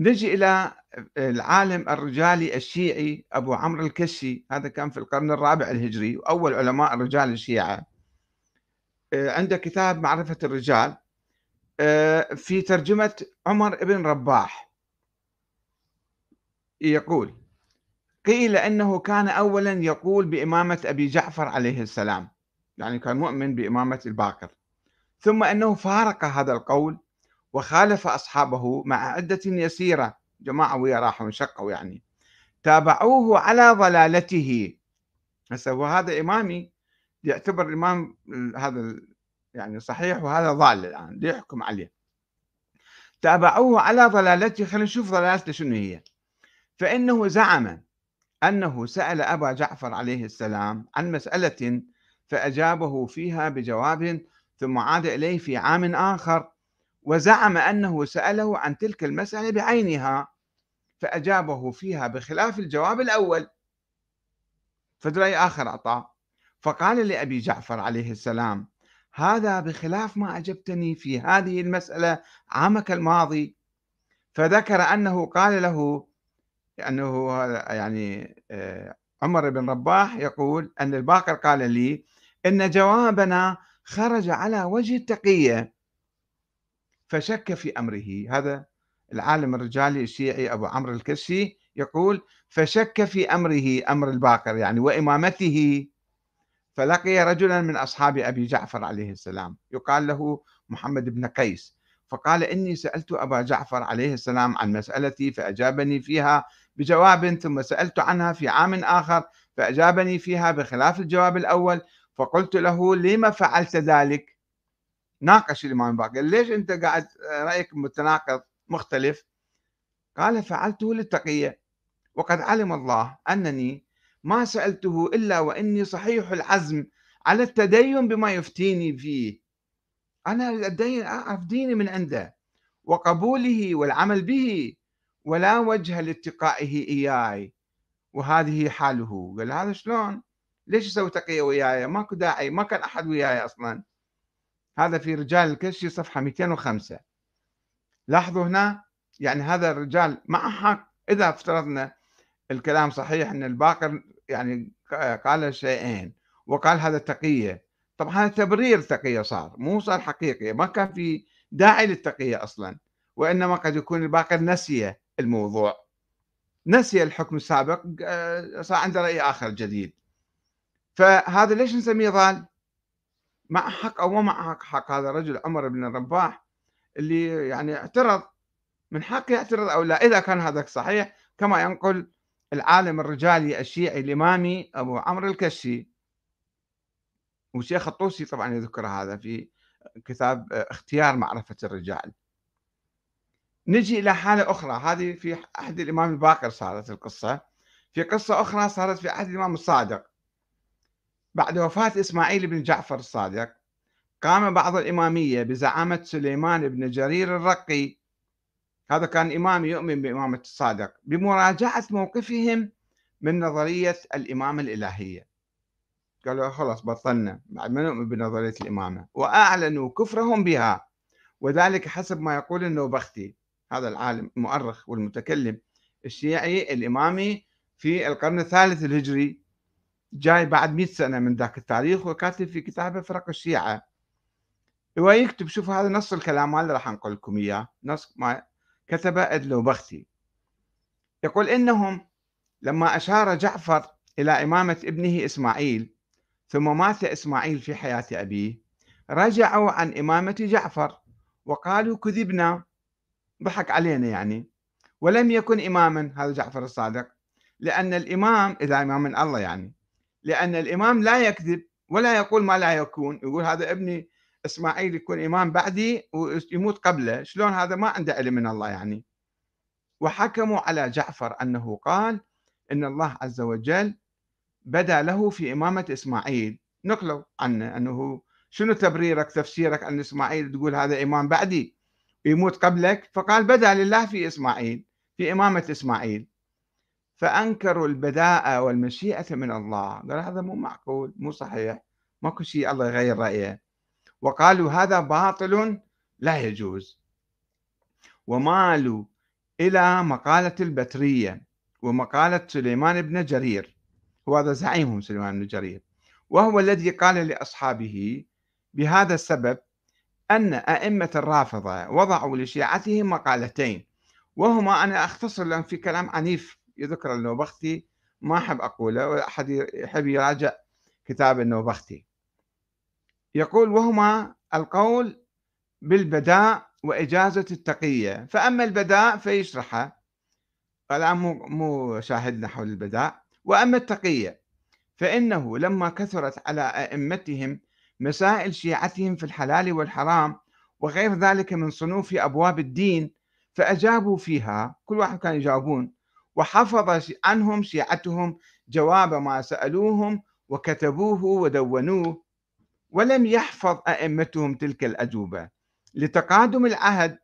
نجي إلى العالم الرجالي الشيعي أبو عمرو الكشي هذا كان في القرن الرابع الهجري وأول علماء الرجال الشيعة. آه، عنده كتاب معرفة الرجال آه، في ترجمة عمر بن رباح. يقول قيل إنه كان اولا يقول بإمامة أبي جعفر عليه السلام يعني كان مؤمن بإمامة الباقر. ثم أنه فارق هذا القول وخالف أصحابه مع عدة يسيرة. جماعة ويا راحوا انشقوا يعني. تابعوه على ضلالته. هسه وهذا إمامي يعتبر الإمام هذا يعني صحيح وهذا ضال الآن ليحكم عليه؟ تابعوه على ضلالته. خلينا نشوف ضلالته شنو هي. فإنه زعم أنه سأل أبا جعفر عليه السلام عن مسألة فأجابه فيها بجواب ثم عاد إليه في عام آخر وزعم أنه سأله عن تلك المسألة بعينها فأجابه فيها بخلاف الجواب الأول. فدري آخر أعطاه فقال لأبي جعفر عليه السلام هذا بخلاف ما أجبتني في هذه المسألة عامك الماضي. فذكر أنه قال له لأنه يعني آه، عمر بن رباح يقول أن الباقر قال لي إن جوابنا خرج على وجه التقية. فشك في أمره. هذا العالم الرجالي الشيعي أبو عمرو الكشي يقول فشك في أمره أمر الباقر يعني وإمامته. فلقي رجلا من أصحاب أبي جعفر عليه السلام يقال له محمد بن قيس. فقال إني سألت أبا جعفر عليه السلام عن مسألتي فأجابني فيها بجواب ثم سألت عنها في عام آخر فأجابني فيها بخلاف الجواب الأول. فقلت له لما فعلت ذلك؟ ناقش الإمام باقر ليش أنت قاعد رأيك متناقض مختلف؟ قال فعلته للتقية. وقد علم الله أنني ما سألته إلا وإني صحيح العزم على التدين بما يفتيني فيه. أنا الدين أعرف ديني من عنده. وقبوله والعمل به ولا وجه لاتقائه إياي. وهذه حاله. قال هذا شلون؟ ليش يسوي تقية وياي؟ ماكو داعي ما كان أحد وياي أصلا. هذا في رجال الكشي صفحة 205 لاحظوا هنا يعني هذا الرجال مع حق إذا افترضنا الكلام صحيح أن الباقر يعني قال شيئين وقال هذا تقية. طبعا هذا تبرير تقية صار مو صار حقيقي ما كان في داعي للتقية أصلا وإنما قد يكون الباقر نسي الموضوع. نسي الحكم السابق آه، صار عنده رأي آخر جديد. فهذا ليش نسميه ضال؟ مع حق ما مع حق, حق هذا الرجل عمر بن الرباح اللي يعني اعترض. من حقه يعترض أو لا؟ إذا كان هذا صحيح كما ينقل العالم الرجالي الشيعي الإمامي أبو عمرو الكشي. والشيخ الطوسي طبعا يذكر هذا في كتاب اختيار معرفة الرجال. نجي إلى حالة أخرى. هذه في عهد الإمام الباقر صارت القصة. في قصة أخرى صارت في عهد الإمام الصادق. بعد وفاة إسماعيل بن جعفر الصادق قام بعض الإمامية بزعامة سليمان بن جرير الرقي. هذا كان إمام يؤمن بإمامة الصادق بمراجعة موقفهم من نظرية الإمامة الإلهية. قالوا خلاص بطلنا بعد ما نؤمن بنظرية الإمامة. وأعلنوا كفرهم بها وذلك حسب ما يقول النوبختي هذا العالم المؤرخ والمتكلم الشيعي الإمامي في القرن الثالث الهجري. جاي بعد 100 سنة من ذاك التاريخ وكاتب في كتابه فرق الشيعة. ويكتب شوف هذا نص الكلام هذا راح نقول لكم إياه. نص ما كتب النوبختي يقول إنهم لما أشار جعفر إلى إمامة ابنه إسماعيل ثم مات إسماعيل في حياة أبيه رجعوا عن إمامة جعفر وقالوا كذبنا. ضحك علينا يعني. ولم يكن إماما هذا جعفر الصادق لأن الإمام إذا إمام من الله يعني لأن الإمام لا يكذب ولا يقول ما لا يكون. يقول هذا ابني إسماعيل يكون إمام بعدي ويموت قبله. شلون هذا؟ ما عنده علم من الله يعني. وحكموا على جعفر أنه قال إن الله عز وجل بدا له في إمامة إسماعيل. نقلوا عنه أنه شنو تبريرك تفسيرك أن إسماعيل تقول هذا إمام بعدي يموت قبلك؟ فقال بدا لله في إسماعيل في إمامة إسماعيل. فأنكروا البداءة والمشيئة من الله. قال هذا مو معقول مو صحيح ماكو شيء الله يغير رأيه. وقالوا هذا باطل لا يجوز. ومالوا إلى مقالة البترية ومقالة سليمان بن جرير. وهذا زعيمهم سليمان بن جرير. وهو الذي قال لأصحابه بهذا السبب أن أئمة الرافضة وضعوا لشيعتهم مقالتين. وهما أنا أختصر لهم في كلام عنيف يذكر النوبختي ما أحب أقوله ولا أحد يحب يراجع كتاب النوبختي. يقول وهما القول بالبداء وإجازة التقية. فأما البداء فيشرحه. الآن مو مو شاهدنا حول البداء. وأما التقية فإنه لما كثرت على أئمتهم مسائل شيعتهم في الحلال والحرام وغير ذلك من صنوف أبواب الدين فأجابوا فيها. كل واحد كان يجاوبون. وحفظ عنهم شيعتهم جواب ما سألوهم وكتبوه ودونوه ولم يحفظ أئمتهم تلك الأجوبة. لتقادم العهد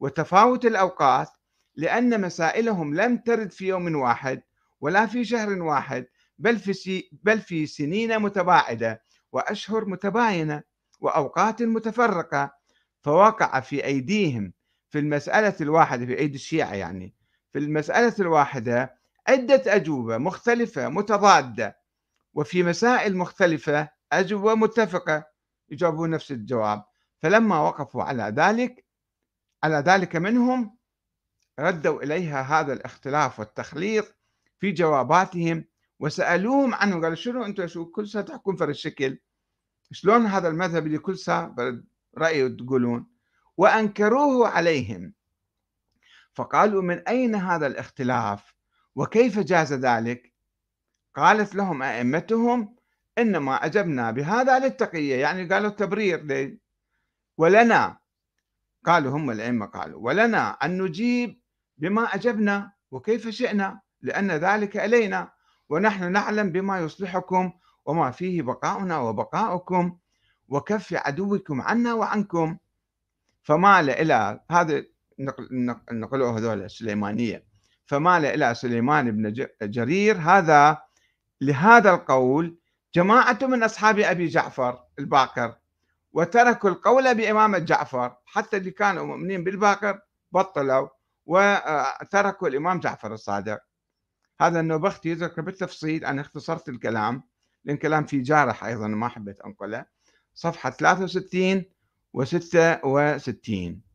وتفاوت الأوقات لأن مسائلهم لم ترد في يوم واحد ولا في شهر واحد بل في بل في سنين متباعدة وأشهر متباينة وأوقات متفرقة فوقع في أيديهم في المسألة الواحدة في أيدي الشيعة يعني. في المسألة الواحدة عدة أجوبة مختلفة متضادة وفي مسائل مختلفة أجوبة متفقة يجاوبون نفس الجواب. فلما وقفوا على ذلك على ذلك منهم ردوا إليها هذا الاختلاف والتخليط في جواباتهم وسألوهم عنه قالوا شنو أنتم شو كل سنة تحكون في الشكل؟ شلون هذا المذهب اللي كل سنة رأي تقولون؟ وأنكروه عليهم. فقالوا من أين هذا الاختلاف؟ وكيف جاز ذلك؟ قالت لهم أئمتهم إنما أجبنا بهذا للتقية يعني قالوا التبرير لي. ولنا قالوا هم الأئمة قالوا ولنا أن نجيب بما أجبنا وكيف شئنا لأن ذلك إلينا. ونحن نعلم بما يصلحكم وما فيه بقاؤنا وبقاؤكم وكف عدوكم عنا وعنكم. فمال إلى هذا نقلوه هذول السليمانية. فمال إلى سليمان بن جرير هذا لهذا القول جماعة من أصحاب أبي جعفر الباقر وتركوا القول بإمامة جعفر حتى اللي كانوا مؤمنين بالباقر بطلوا وتركوا الإمام جعفر الصادق. هذا النوبختي يذكر بالتفصيل أنا اختصرت الكلام لأن كلام فيه جارح أيضا ما حبيت أنقله. صفحة 63 و 66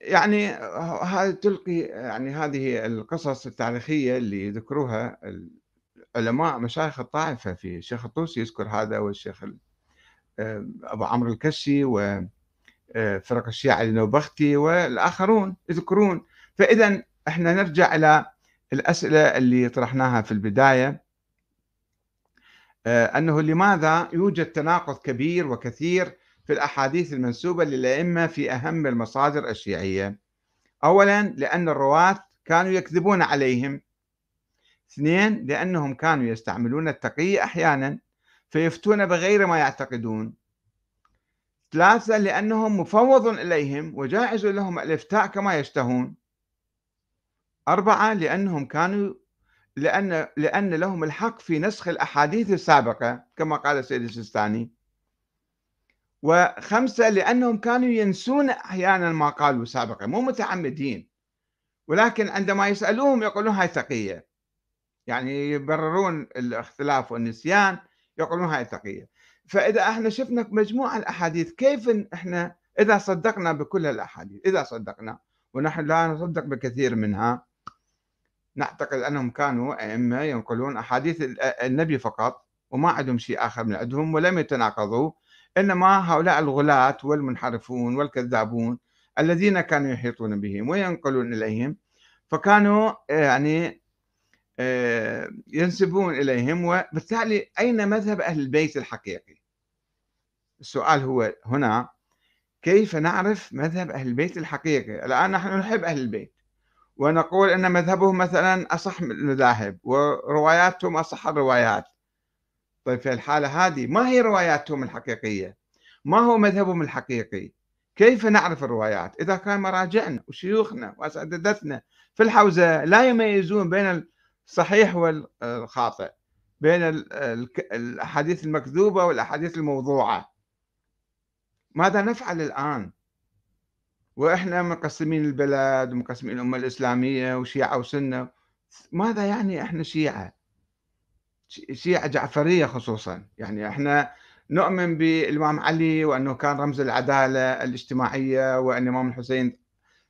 يعني هذه تلقي يعني هذه القصص التاريخية اللي ذكروها علماء مشايخ الطائفة في الشيخ الطوسي يذكر هذا والشيخ أبو عمرو الكشي وفرق الشيعة النوبختي والآخرون يذكرون. فإذا إحنا نرجع إلى الأسئلة اللي طرحناها في البداية أنه لماذا يوجد تناقض كبير وكثير في الأحاديث المنسوبة للأئمة في أهم المصادر الشيعية. أولا لأن الرواة كانوا يكذبون عليهم. اثنين لأنهم كانوا يستعملون التقي أحيانا فيفتون بغير ما يعتقدون. ثلاثة لأنهم مفوض إليهم وجائز لهم الإفتاء كما يشتهون. أربعة لأنهم كانوا لأن لأن لهم الحق في نسخ الأحاديث السابقة كما قال السيد السيستاني وخمسة لأنهم كانوا ينسون أحيانا ما قالوا سابقا مو متعمدين. ولكن عندما يسألوهم يقولون هاي تقية يعني يبررون الاختلاف والنسيان يقولون هاي تقية فإذا إحنا شفنا مجموعة الأحاديث كيف إحنا إذا صدقنا بكل الأحاديث؟ إذا صدقنا ونحن لا نصدق بكثير منها. نعتقد أنهم كانوا أئمة ينقلون أحاديث النبي فقط وما عندهم شيء آخر من عندهم ولم يتناقضوا. إنما هؤلاء الغلاة والمنحرفون والكذابون الذين كانوا يحيطون بهم وينقلون إليهم فكانوا يعني آه، ينسبون إليهم. وبالتالي أين مذهب أهل البيت الحقيقي؟ السؤال هو هنا كيف نعرف مذهب أهل البيت الحقيقي؟ الآن نحن نحب أهل البيت ونقول أن مذهبهم مثلا أصح المذاهب ورواياتهم أصح الروايات. طيب في الحالة هذه ما هي رواياتهم الحقيقية؟ ما هو مذهبهم الحقيقي؟ كيف نعرف الروايات؟ إذا كان مراجعنا وشيوخنا وأساتذتنا في الحوزة لا يميزون بين الصحيح والخاطئ بين الأحاديث المكذوبة والأحاديث الموضوعة. ماذا نفعل الآن؟ وإحنا مقسمين البلد ومقسمين الأمة الإسلامية وشيعة وسنة ماذا يعني إحنا شيعة؟ شيعة جعفرية خصوصا. يعني إحنا نؤمن بالإمام علي وأنه كان رمز العدالة الاجتماعية وأن الإمام الحسين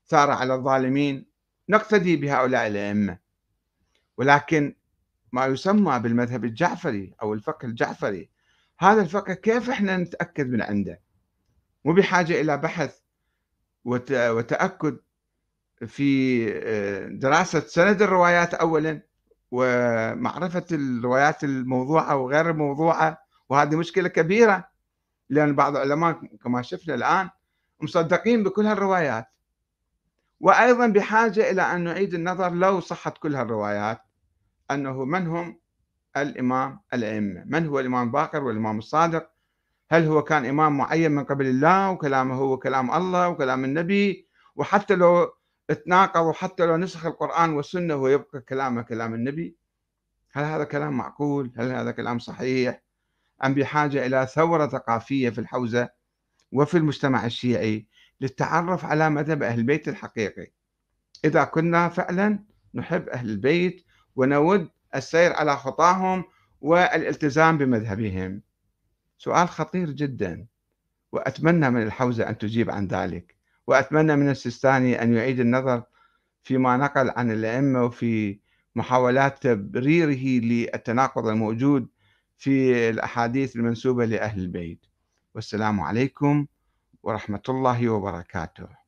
ثار على الظالمين. نقتدي بهؤلاء الأئمة. ولكن ما يسمى بالمذهب الجعفري أو الفقه الجعفري هذا الفقه كيف إحنا نتأكد من عنده؟ مو بحاجة إلى بحث وتأكد في آه، دراسة سند الروايات أولا ومعرفة الروايات الموضوعة وغير الموضوعة وهذه مشكلة كبيرة لأن بعض العلماء كما شفنا الآن مصدقين بكل هالروايات. وأيضا بحاجة إلى أن نعيد النظر لو صحت كل هالروايات أنه من هم الإمام الأئمة؟ من هو الإمام باقر والإمام الصادق؟ هل هو كان إمام معين من قبل الله وكلامه هو كلام الله وكلام النبي؟ وحتى لو تناقض وحتى لو نسخ القرآن والسنة ويبقى كلامه كلام النبي هل هذا كلام معقول؟ هل هذا كلام صحيح؟ أم بحاجة إلى ثورة ثقافية في الحوزة وفي المجتمع الشيعي للتعرف على مذهب أهل البيت الحقيقي إذا كنا فعلا نحب أهل البيت ونود السير على خطاهم والالتزام بمذهبهم سؤال خطير جدا وأتمنى من الحوزة أن تجيب عن ذلك وأتمنى من السيستاني أن يعيد النظر فيما نقل عن الأئمة وفي محاولات تبريره للتناقض الموجود في الأحاديث المنسوبة لأهل البيت. والسلام عليكم ورحمة الله وبركاته.